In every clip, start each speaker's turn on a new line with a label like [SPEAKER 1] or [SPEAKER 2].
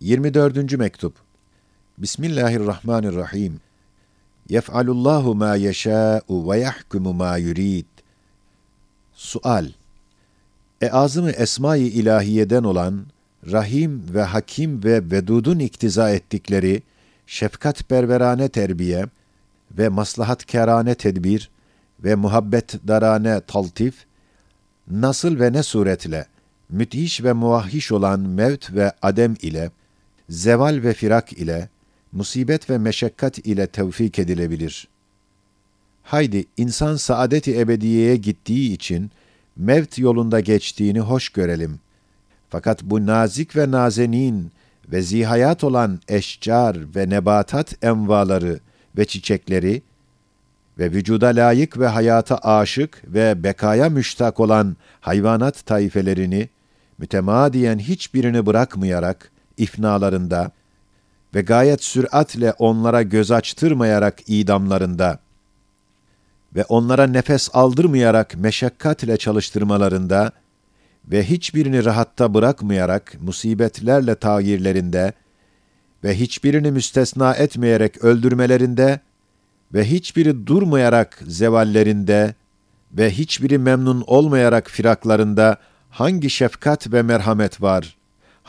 [SPEAKER 1] 24. mektup. Bismillahirrahmanirrahim. Yef'alullahu ma yeşâ'u ve yahkumu ma yurid. Sual. E azımı esma-i ilahiyeden olan Rahim ve Hakim ve Vedud'un iktiza ettikleri şefkat perverane terbiye ve maslahat kerane tedbir ve muhabbet darane taltif nasıl ve ne suretle müthiş ve muvahhiş olan mevt ve adem ile zeval ve firak ile musibet ve meşakkat ile tevfik edilebilir. Haydi insan saadeti ebediyeye gittiği için mevt yolunda geçtiğini hoş görelim. Fakat bu nazik ve nazenin ve zihayat olan eşcar ve nebatat envaları ve çiçekleri ve vücuda layık ve hayata aşık ve bekaya müştak olan hayvanat taifelerini mütemadiyen hiçbirini bırakmayarak ifnalarında ve gayet süratle onlara göz açtırmayarak idamlarında ve onlara nefes aldırmayarak meşakkatle çalıştırmalarında ve hiçbirini rahatta bırakmayarak musibetlerle tayirlerinde ve hiçbirini müstesna etmeyerek öldürmelerinde ve hiçbiri durmayarak zevallerinde ve hiçbiri memnun olmayarak firaklarında hangi şefkat ve merhamet var?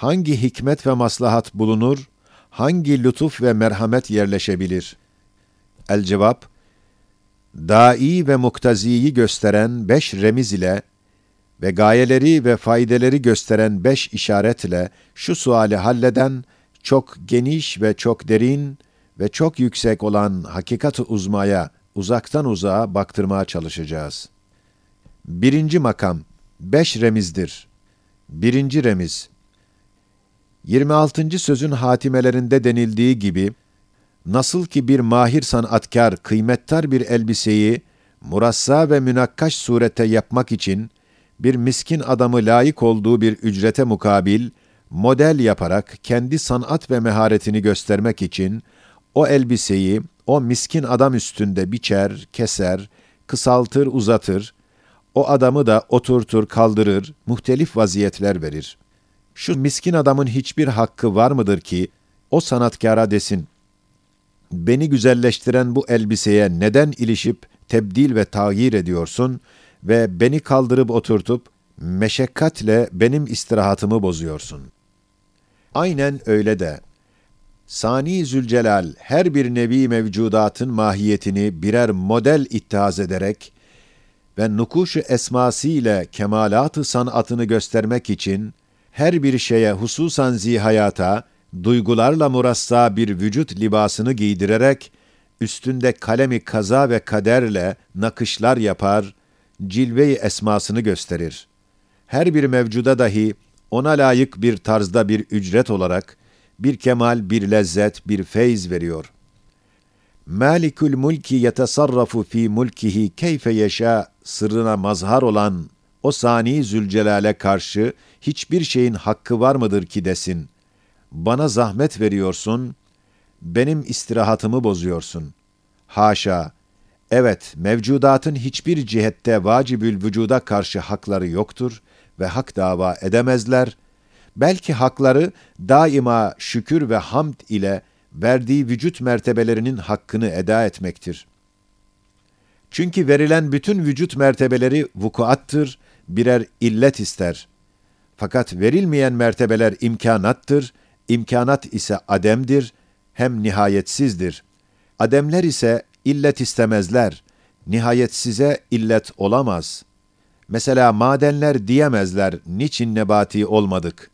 [SPEAKER 1] Hangi hikmet ve maslahat bulunur? Hangi lütuf ve merhamet yerleşebilir? El cevap, dai ve muktaziyi gösteren beş remiz ile ve gayeleri ve faydeleri gösteren beş işaret ile şu suali halleden çok geniş ve çok derin ve çok yüksek olan hakikat-ı uzmaya uzaktan uzağa baktırmaya çalışacağız. Birinci makam, beş remizdir. Birinci remiz, 26. sözün hatimelerinde denildiği gibi, nasıl ki bir mahir sanatkar kıymettar bir elbiseyi murassa ve münakkaş surete yapmak için bir miskin adamı layık olduğu bir ücrete mukabil model yaparak kendi sanat ve meharetini göstermek için o elbiseyi o miskin adam üstünde biçer, keser, kısaltır, uzatır, o adamı da oturtur, kaldırır, muhtelif vaziyetler verir. Şu miskin adamın hiçbir hakkı var mıdır ki o sanatkara desin, beni güzelleştiren bu elbiseye neden ilişip tebdil ve tağyir ediyorsun ve beni kaldırıp oturtup meşakkatle benim istirahatımı bozuyorsun. Aynen öyle de Sani Zülcelal her bir nevi mevcudatın mahiyetini birer model ittihaz ederek ve nukuşu esması ile kemalat-ı sanatını göstermek için her bir şeye hususan zihayata, duygularla murassa bir vücut libasını giydirerek, üstünde kalemi kaza ve kaderle nakışlar yapar, cilve-i esmasını gösterir. Her bir mevcuda dahi ona layık bir tarzda bir ücret olarak, bir kemal, bir lezzet, bir feyz veriyor. Malikül mulki yetesarrafu fi mulkihi keyfe yeşâ sırrına mazhar olan o sani Zülcelal'e karşı hiçbir şeyin hakkı var mıdır ki desin. Bana zahmet veriyorsun, benim istirahatımı bozuyorsun. Haşa, evet mevcudatın hiçbir cihette vacibül vücuda karşı hakları yoktur ve hak dava edemezler. Belki hakları daima şükür ve hamd ile verdiği vücut mertebelerinin hakkını eda etmektir. Çünkü verilen bütün vücut mertebeleri vukuattır, birer illet ister. Fakat verilmeyen mertebeler imkanattır, imkanat ise ademdir, hem nihayetsizdir. Ademler ise illet istemezler, nihayetsize illet olamaz. Mesela madenler diyemezler, niçin nebati olmadık?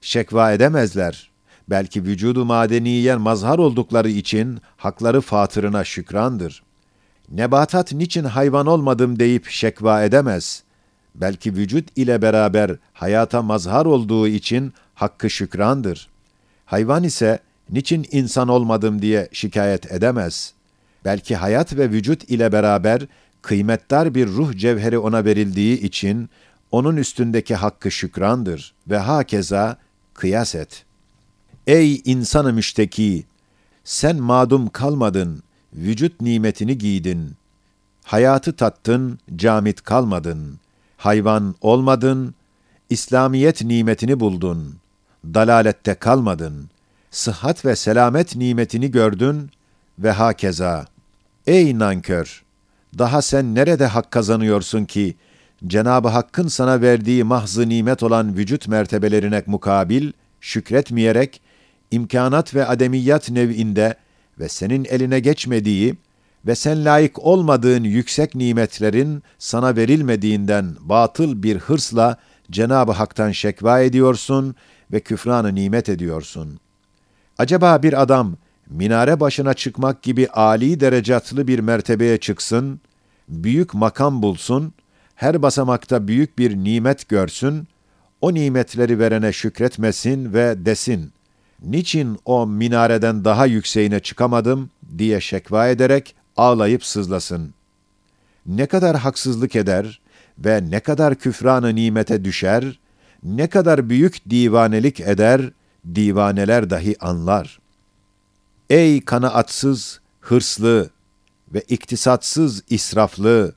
[SPEAKER 1] Şekva edemezler. Belki vücudu madeniyen mazhar oldukları için hakları fatırına şükrandır. Nebatat niçin hayvan olmadım deyip şekva edemez. Belki vücut ile beraber hayata mazhar olduğu için hakkı şükrandır. Hayvan ise niçin insan olmadım diye şikayet edemez. Belki hayat ve vücut ile beraber kıymetdar bir ruh cevheri ona verildiği için onun üstündeki hakkı şükrandır ve hakeza kıyas et. Ey insanı müşteki! Sen madum kalmadın, vücut nimetini giydin. Hayatı tattın, camit kalmadın. Hayvan olmadın, İslamiyet nimetini buldun. Dalalette kalmadın. sıhhat ve selamet nimetini gördün ve hakeza. Ey nankör! Daha sen nerede hak kazanıyorsun ki, Cenab-ı Hakk'ın sana verdiği mahzı nimet olan vücut mertebelerine mukabil, şükretmeyerek, imkanat ve ademiyat nev'inde ve senin eline geçmediği ve sen layık olmadığın yüksek nimetlerin sana verilmediğinden batıl bir hırsla Cenab-ı Hak'tan şekva ediyorsun ve küfranı nimet ediyorsun. Acaba bir adam minare başına çıkmak gibi âli derecatlı bir mertebeye çıksın, büyük makam bulsun, her basamakta büyük bir nimet görsün, o nimetleri verene şükretmesin ve desin, niçin o minareden daha yükseğine çıkamadım diye şekva ederek ağlayıp sızlasın. Ne kadar haksızlık eder ve ne kadar küfranı nimete düşer, ne kadar büyük divanelik eder, divaneler dahi anlar. Ey kanaatsız, hırslı ve iktisatsız israflı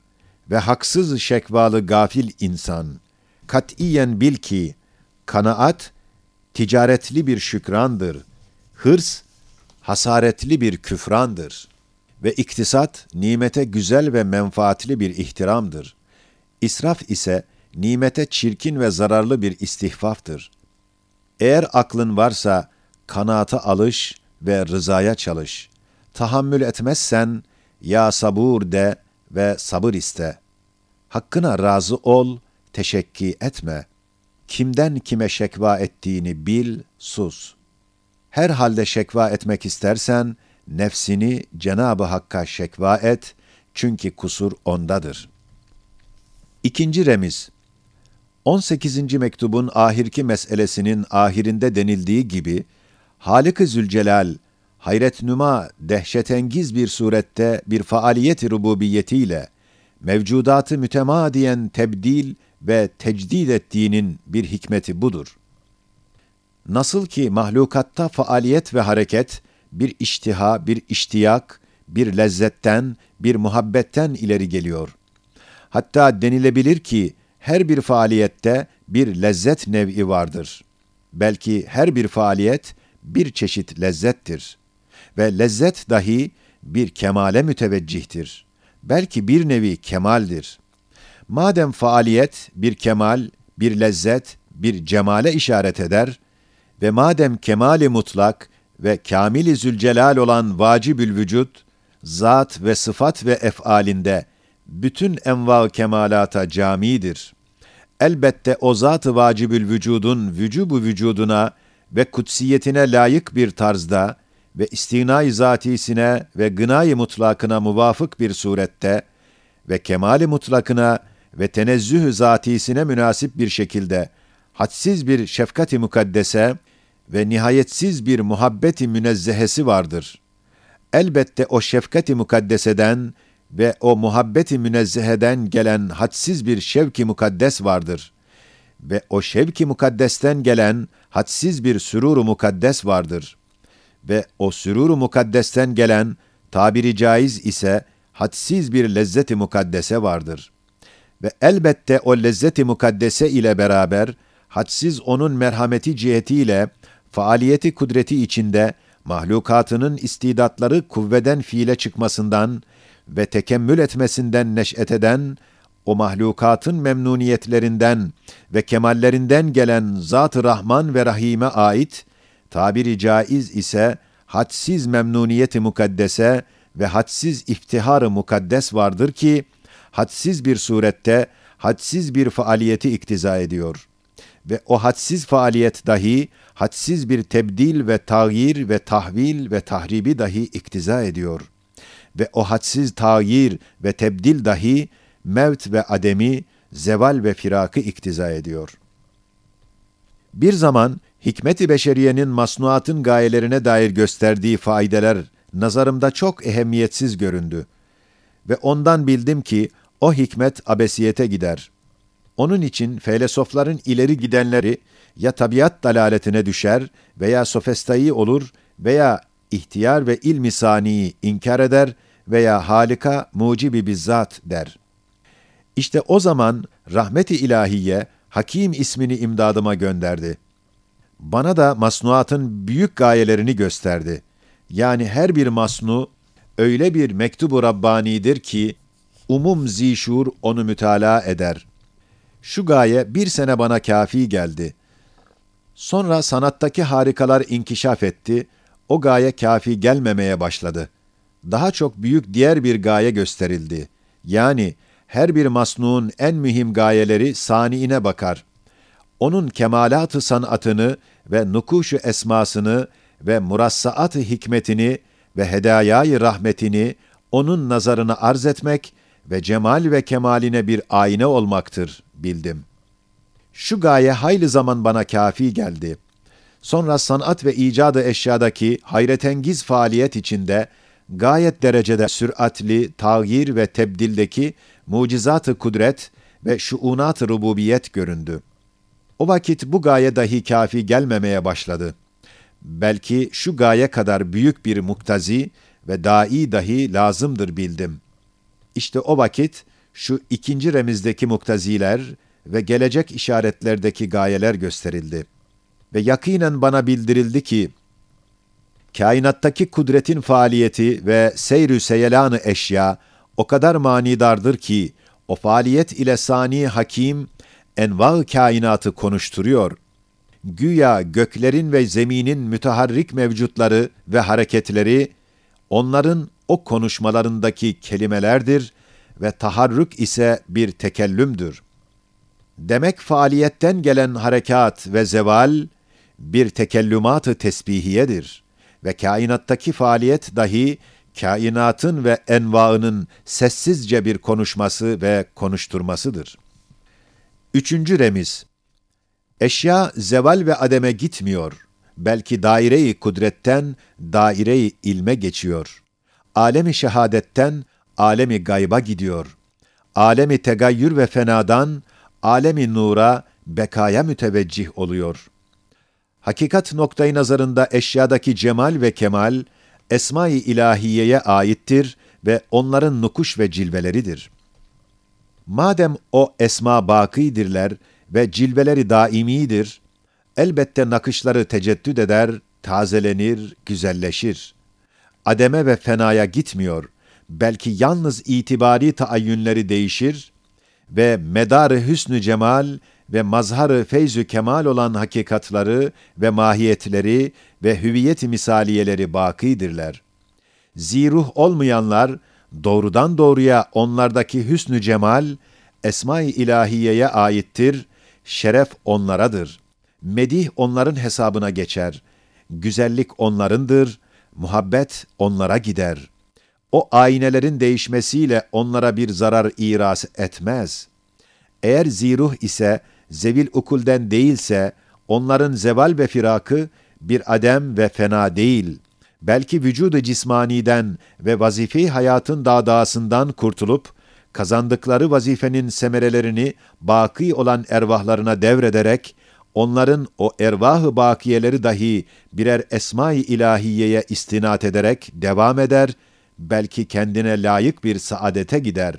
[SPEAKER 1] ve haksız şekvalı gafil insan, katiyen bil ki, kanaat, ticaretli bir şükrandır, hırs, hasaretli bir küfrandır ve iktisat, nimete güzel ve menfaatli bir ihtiramdır. İsraf ise, nimete çirkin ve zararlı bir istihfaftır. Eğer aklın varsa, kanaata alış ve rızaya çalış. Tahammül etmezsen, ya sabur de ve sabır iste. Hakkına razı ol, teşekki etme. Kimden kime şekva ettiğini bil, sus. Her halde şekva etmek istersen, nefsini Cenab-ı Hakk'a şekva et, çünkü kusur ondadır. İkinci remiz 18. mektubun ahirki meselesinin ahirinde denildiği gibi, Halik-i Zülcelal, hayret nüma, dehşetengiz bir surette bir faaliyet rububiyetiyle, mevcudatı mütemadiyen tebdil ve tecdid ettiğinin bir hikmeti budur. Nasıl ki mahlukatta faaliyet ve hareket, bir iştiha, bir iştiyak, bir lezzetten, bir muhabbetten ileri geliyor. Hatta denilebilir ki, her bir faaliyette bir lezzet nev'i vardır. Belki her bir faaliyet bir çeşit lezzettir. Ve lezzet dahi bir kemale müteveccihtir. Belki bir nevi kemaldir. Madem faaliyet bir kemal, bir lezzet, bir cemale işaret eder ve madem kemali mutlak ve kamili zülcelal olan vacibül vücut, zat ve sıfat ve efalinde bütün enva kemalata camidir. Elbette o zat-ı vacibül vücudun vücubu vücuduna ve kutsiyetine layık bir tarzda ve istinay zatisine ve gınay mutlakına muvafık bir surette ve kemali mutlakına ve tenezzüh zatisine münasip bir şekilde hadsiz bir şefkati mukaddese ve nihayetsiz bir muhabbeti münezzehesi vardır. Elbette o şefkati mukaddeseden ve o muhabbeti münezzeheden gelen hadsiz bir şevki mukaddes vardır. Ve o şevki mukaddesten gelen hadsiz bir süruru mukaddes vardır. Ve o süruru mukaddesten gelen tabiri caiz ise hadsiz bir lezzeti mukaddese vardır. Ve elbette o lezzeti mukaddese ile beraber hadsiz onun merhameti cihetiyle faaliyeti kudreti içinde mahlukatının istidatları kuvveden fiile çıkmasından ve tekemmül etmesinden neş'et eden, o mahlukatın memnuniyetlerinden ve kemallerinden gelen Zat-ı Rahman ve Rahim'e ait, tabiri caiz ise hadsiz memnuniyeti mukaddese ve hadsiz iftihar-ı mukaddes vardır ki, hadsiz bir surette, hadsiz bir faaliyeti iktiza ediyor. Ve o hadsiz faaliyet dahi, hadsiz bir tebdil ve tağyir ve tahvil ve tahribi dahi iktiza ediyor.'' ve o hadsiz tağyir ve tebdil dahi mevt ve ademi, zeval ve firakı iktiza ediyor. Bir zaman hikmet-i beşeriyenin masnuatın gayelerine dair gösterdiği faydeler nazarımda çok ehemmiyetsiz göründü. Ve ondan bildim ki o hikmet abesiyete gider. Onun için felsefeler'in ileri gidenleri ya tabiat dalaletine düşer veya sofestayı olur veya ihtiyar ve ilmi saniyi inkar eder veya halika mucibi bizzat der. İşte o zaman rahmeti ilahiye Hakim ismini imdadıma gönderdi. Bana da masnuatın büyük gayelerini gösterdi. Yani her bir masnu öyle bir mektubu Rabbani'dir ki umum zişur onu mütalaa eder. Şu gaye bir sene bana kafi geldi. Sonra sanattaki harikalar inkişaf etti, o gaye kafi gelmemeye başladı. Daha çok büyük diğer bir gaye gösterildi. Yani her bir masnuğun en mühim gayeleri saniine bakar. Onun kemalat-ı sanatını ve nukuşu esmasını ve murassaat-ı hikmetini ve hedayayı rahmetini onun nazarına arz etmek ve cemal ve kemaline bir ayna olmaktır bildim. Şu gaye hayli zaman bana kafi geldi. Sonra sanat ve icadı eşyadaki hayretengiz faaliyet içinde gayet derecede süratli, tağyir ve tebdildeki mucizat-ı kudret ve şuunat-ı rububiyet göründü. O vakit bu gaye dahi kafi gelmemeye başladı. Belki şu gaye kadar büyük bir muktazi ve dai dahi lazımdır bildim. İşte o vakit şu ikinci remizdeki muktaziler ve gelecek işaretlerdeki gayeler gösterildi. Ve yakinen bana bildirildi ki, kainattaki kudretin faaliyeti ve seyr-ü seyelanı eşya o kadar manidardır ki, o faaliyet ile sani hakim, enva kainatı konuşturuyor. Güya göklerin ve zeminin müteharrik mevcutları ve hareketleri, onların o konuşmalarındaki kelimelerdir ve taharrük ise bir tekellümdür. Demek faaliyetten gelen harekat ve zeval, bir tekellümat-ı tesbihiyedir ve kainattaki faaliyet dahi kainatın ve envaının sessizce bir konuşması ve konuşturmasıdır. Üçüncü remiz Eşya zeval ve ademe gitmiyor. Belki daire-i kudretten daire-i ilme geçiyor. Alemi şehadetten alemi gayba gidiyor. Alemi tegayyür ve fenadan alemi nura, bekaya müteveccih oluyor. Hakikat noktayı nazarında eşyadaki cemal ve kemal, esma-i ilahiyeye aittir ve onların nukuş ve cilveleridir. Madem o esma bakidirler ve cilveleri daimidir, elbette nakışları teceddüd eder, tazelenir, güzelleşir. Ademe ve fenaya gitmiyor, belki yalnız itibari taayyünleri değişir ve medarı hüsnü cemal ve mazharı feyzü kemal olan hakikatları ve mahiyetleri ve hüviyet misaliyeleri bakidirler. Ziruh olmayanlar doğrudan doğruya onlardaki hüsnü cemal esma-i ilahiyeye aittir, şeref onlaradır. Medih onların hesabına geçer. Güzellik onlarındır, muhabbet onlara gider. O aynelerin değişmesiyle onlara bir zarar iras etmez. Eğer ziruh ise zevil ukulden değilse, onların zeval ve firakı bir adem ve fena değil. Belki vücudu cismaniden ve vazife hayatın dağdağısından kurtulup, kazandıkları vazifenin semerelerini baki olan ervahlarına devrederek, onların o ervah-ı bakiyeleri dahi birer esma-i ilahiyeye istinat ederek devam eder, belki kendine layık bir saadete gider.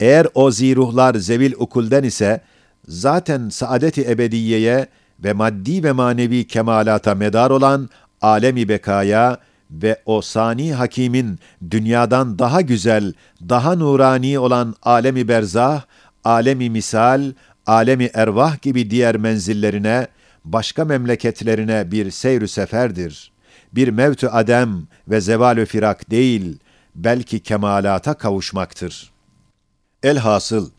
[SPEAKER 1] Eğer o ziruhlar zevil ukulden ise, zaten saadet-i ebediyeye ve maddi ve manevi kemalata medar olan alemi bekaya ve o sani hakimin dünyadan daha güzel, daha nurani olan alemi berzah, alemi misal, alemi ervah gibi diğer menzillerine, başka memleketlerine bir seyr seferdir. Bir mevtü adem ve zevalü firak değil, belki kemalata kavuşmaktır. Elhasıl,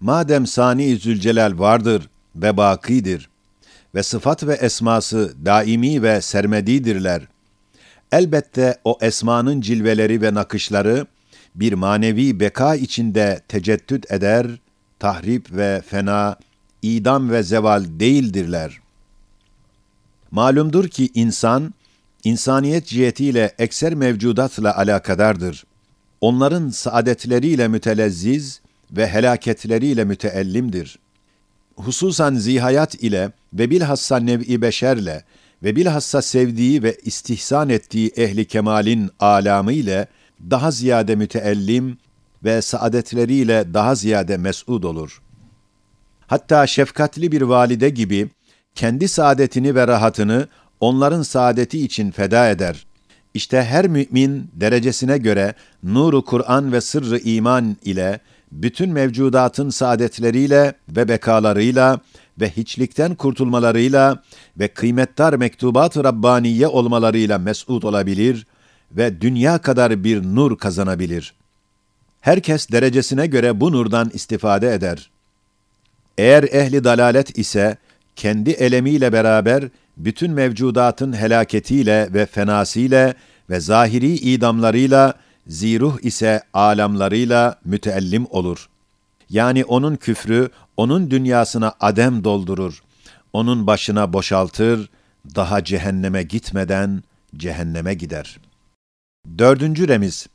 [SPEAKER 1] madem Sani Zülcelal vardır ve bakidir ve sıfat ve esması daimi ve sermedidirler, elbette o esmanın cilveleri ve nakışları bir manevi beka içinde teceddüt eder, tahrip ve fena, idam ve zeval değildirler. Malumdur ki insan, insaniyet cihetiyle ekser mevcudatla alakadardır. Onların saadetleriyle mütelezziz ve helaketleriyle müteellimdir. Hususan zihayat ile ve bilhassa nev'i beşerle ve bilhassa sevdiği ve istihsan ettiği ehli kemalin alamı ile daha ziyade müteellim ve saadetleriyle daha ziyade mes'ud olur. Hatta şefkatli bir valide gibi kendi saadetini ve rahatını onların saadeti için feda eder. İşte her mümin derecesine göre nuru Kur'an ve sırrı iman ile bütün mevcudatın saadetleriyle ve bekalarıyla ve hiçlikten kurtulmalarıyla ve kıymetdar mektubat-ı Rabbaniye olmalarıyla mes'ud olabilir ve dünya kadar bir nur kazanabilir. Herkes derecesine göre bu nurdan istifade eder. Eğer ehli dalalet ise kendi elemiyle beraber bütün mevcudatın helaketiyle ve fenasiyle ve zahiri idamlarıyla, ziruh ise alamlarıyla müteellim olur. Yani onun küfrü, onun dünyasına adem doldurur. Onun başına boşaltır, daha cehenneme gitmeden cehenneme gider. Dördüncü remiz.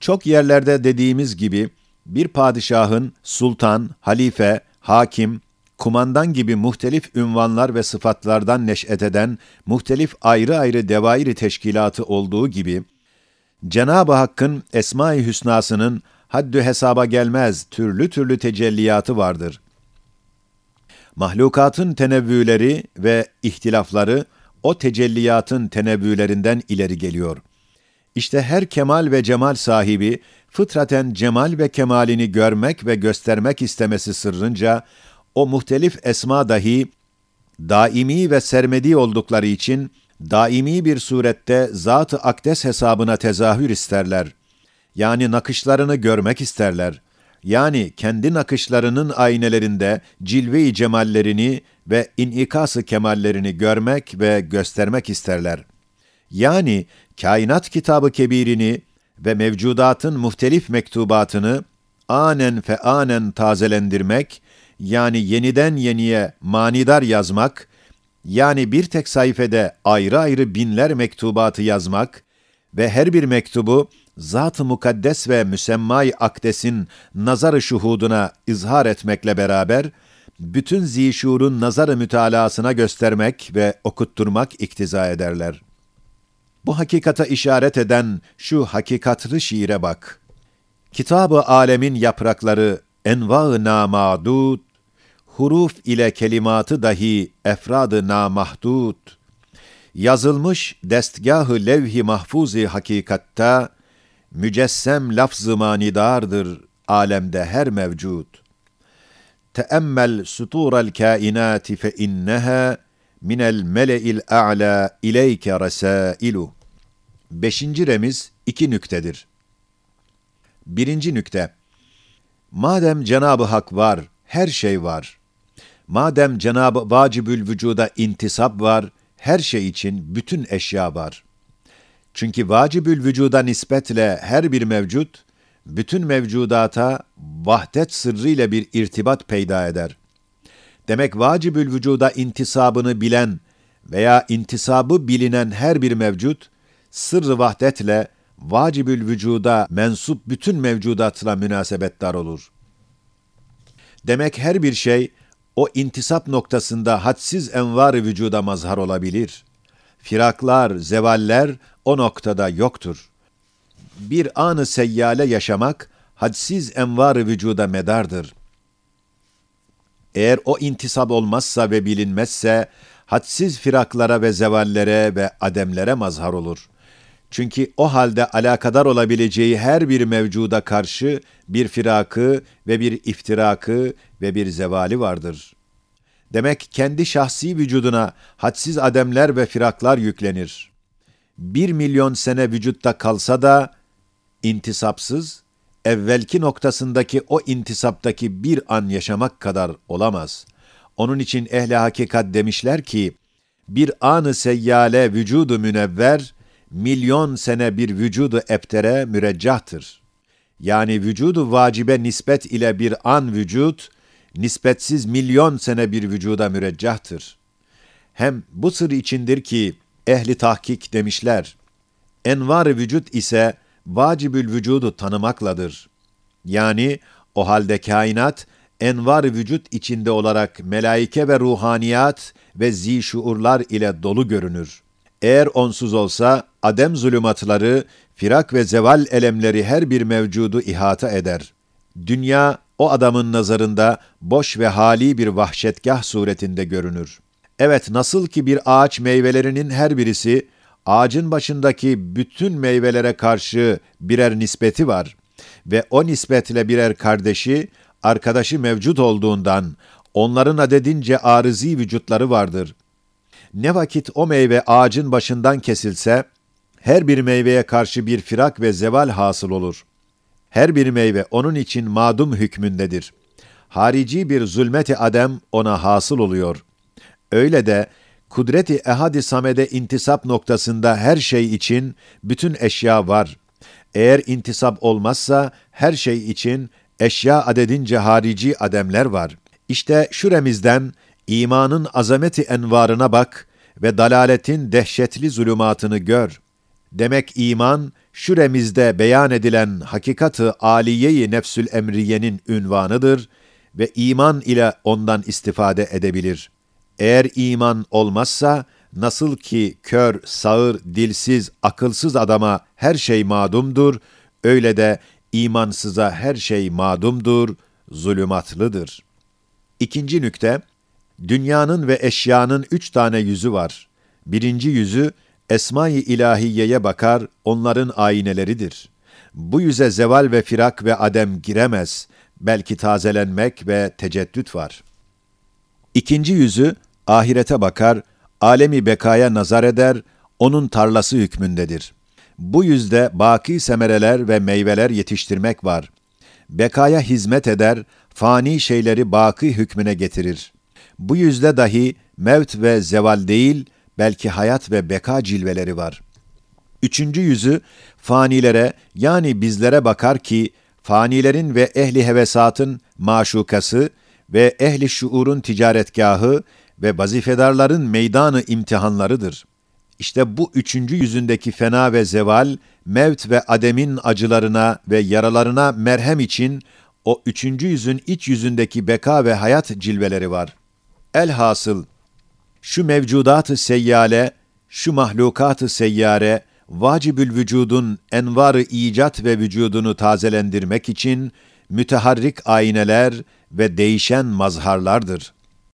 [SPEAKER 1] Çok yerlerde dediğimiz gibi, bir padişahın sultan, halife, hakim, kumandan gibi muhtelif ünvanlar ve sıfatlardan neş'et eden muhtelif ayrı ayrı devairi teşkilatı olduğu gibi, Cenab-ı Hakk'ın Esma-i Hüsna'sının haddü hesaba gelmez türlü türlü tecelliyatı vardır. Mahlukatın tenevvüleri ve ihtilafları o tecelliyatın tenevvülerinden ileri geliyor. İşte her kemal ve cemal sahibi fıtraten cemal ve kemalini görmek ve göstermek istemesi sırrınca o muhtelif esma dahi daimi ve sermedi oldukları için daimi bir surette zat-ı akdes hesabına tezahür isterler. Yani nakışlarını görmek isterler. Yani kendi nakışlarının aynelerinde cilve-i cemallerini ve inikas-ı kemallerini görmek ve göstermek isterler. Yani kainat kitabı kebirini ve mevcudatın muhtelif mektubatını anen fe anen tazelendirmek yani yeniden yeniye manidar yazmak, yani bir tek sayfede ayrı ayrı binler mektubatı yazmak ve her bir mektubu zat-ı mukaddes ve müsemmay akdesin nazarı şuhuduna izhar etmekle beraber, bütün zişurun nazarı mütalasına göstermek ve okutturmak iktiza ederler. Bu hakikata işaret eden şu hakikatlı şiire bak. Kitabı alemin yaprakları enva-ı namadud, huruf ile kelimatı dahi efradı namahdud, yazılmış destgahı levh-i mahfuzi hakikatta, mücessem lafz-ı manidardır alemde her mevcud. Teemmel suturel kainati fe inneha minel mele'il a'la ileyke resailu. Beşinci remiz iki nüktedir. Birinci nükte. Madem Cenab-ı Hak var, her şey var. Madem Cenab-ı Vacibül Vücuda intisap var, her şey için bütün eşya var. Çünkü vacibül vücuda nispetle her bir mevcut, bütün mevcudata vahdet sırrıyla bir irtibat peyda eder. Demek vacibül vücuda intisabını bilen veya intisabı bilinen her bir mevcut, sırrı vahdetle vacibül vücuda mensup bütün mevcudatla münasebetdar olur. Demek her bir şey o intisap noktasında hadsiz envar vücuda mazhar olabilir. Firaklar, zevaller o noktada yoktur. Bir anı seyyale yaşamak hadsiz envar vücuda medardır. Eğer o intisap olmazsa ve bilinmezse, hadsiz firaklara ve zevallere ve ademlere mazhar olur. Çünkü o halde alakadar olabileceği her bir mevcuda karşı bir firakı ve bir iftirakı ve bir zevali vardır. Demek kendi şahsi vücuduna hadsiz ademler ve firaklar yüklenir. Bir milyon sene vücutta kalsa da intisapsız, evvelki noktasındaki o intisaptaki bir an yaşamak kadar olamaz. Onun için ehli hakikat demişler ki, bir anı seyyale vücudu münevver, milyon sene bir vücudu eptere müreccahtır. Yani vücudu vacibe nispet ile bir an vücut, nispetsiz milyon sene bir vücuda müreccahtır. Hem bu sır içindir ki ehli tahkik demişler, envar vücut ise vacibül vücudu tanımakladır. Yani o halde kainat, envar vücut içinde olarak melaike ve ruhaniyat ve zişuurlar ile dolu görünür. Eğer onsuz olsa, adem zulümatları, firak ve zeval elemleri her bir mevcudu ihata eder. Dünya, o adamın nazarında boş ve hali bir vahşetgah suretinde görünür. Evet, nasıl ki bir ağaç meyvelerinin her birisi, ağacın başındaki bütün meyvelere karşı birer nispeti var ve o nispetle birer kardeşi, arkadaşı mevcut olduğundan, onların adedince arızi vücutları vardır. Ne vakit o meyve ağacın başından kesilse, her bir meyveye karşı bir firak ve zeval hasıl olur. Her bir meyve onun için madum hükmündedir. Harici bir zulmeti adem ona hasıl oluyor. Öyle de kudreti ehadi samede intisap noktasında her şey için bütün eşya var. Eğer intisap olmazsa her şey için eşya adedince harici ademler var. İşte şu remizden imanın azameti envarına bak ve dalaletin dehşetli zulümatını gör. Demek iman, şu remizde beyan edilen hakikatı aliyeyi nefsül emriyenin ünvanıdır ve iman ile ondan istifade edebilir. Eğer iman olmazsa, nasıl ki kör, sağır, dilsiz, akılsız adama her şey madumdur, öyle de imansıza her şey madumdur, zulümatlıdır. İkinci nükte, dünyanın ve eşyanın üç tane yüzü var. Birinci yüzü, Esma-i İlahiye'ye bakar, onların ayneleridir. Bu yüze zeval ve firak ve adem giremez, belki tazelenmek ve teceddüt var. İkinci yüzü, ahirete bakar, alemi bekaya nazar eder, onun tarlası hükmündedir. Bu yüzde baki semereler ve meyveler yetiştirmek var. Bekaya hizmet eder, fani şeyleri baki hükmüne getirir. Bu yüzde dahi mevt ve zeval değil, belki hayat ve beka cilveleri var. Üçüncü yüzü, fanilere yani bizlere bakar ki, fanilerin ve ehli hevesatın maşukası ve ehli şuurun ticaretgahı ve vazifedarların meydanı imtihanlarıdır. İşte bu üçüncü yüzündeki fena ve zeval, mevt ve ademin acılarına ve yaralarına merhem için o üçüncü yüzün iç yüzündeki beka ve hayat cilveleri var. Elhasıl, şu mevcudat-ı seyyale, şu mahlukat-ı seyyare, vacibül vücudun envar-ı icat ve vücudunu tazelendirmek için müteharrik ayneler ve değişen mazharlardır.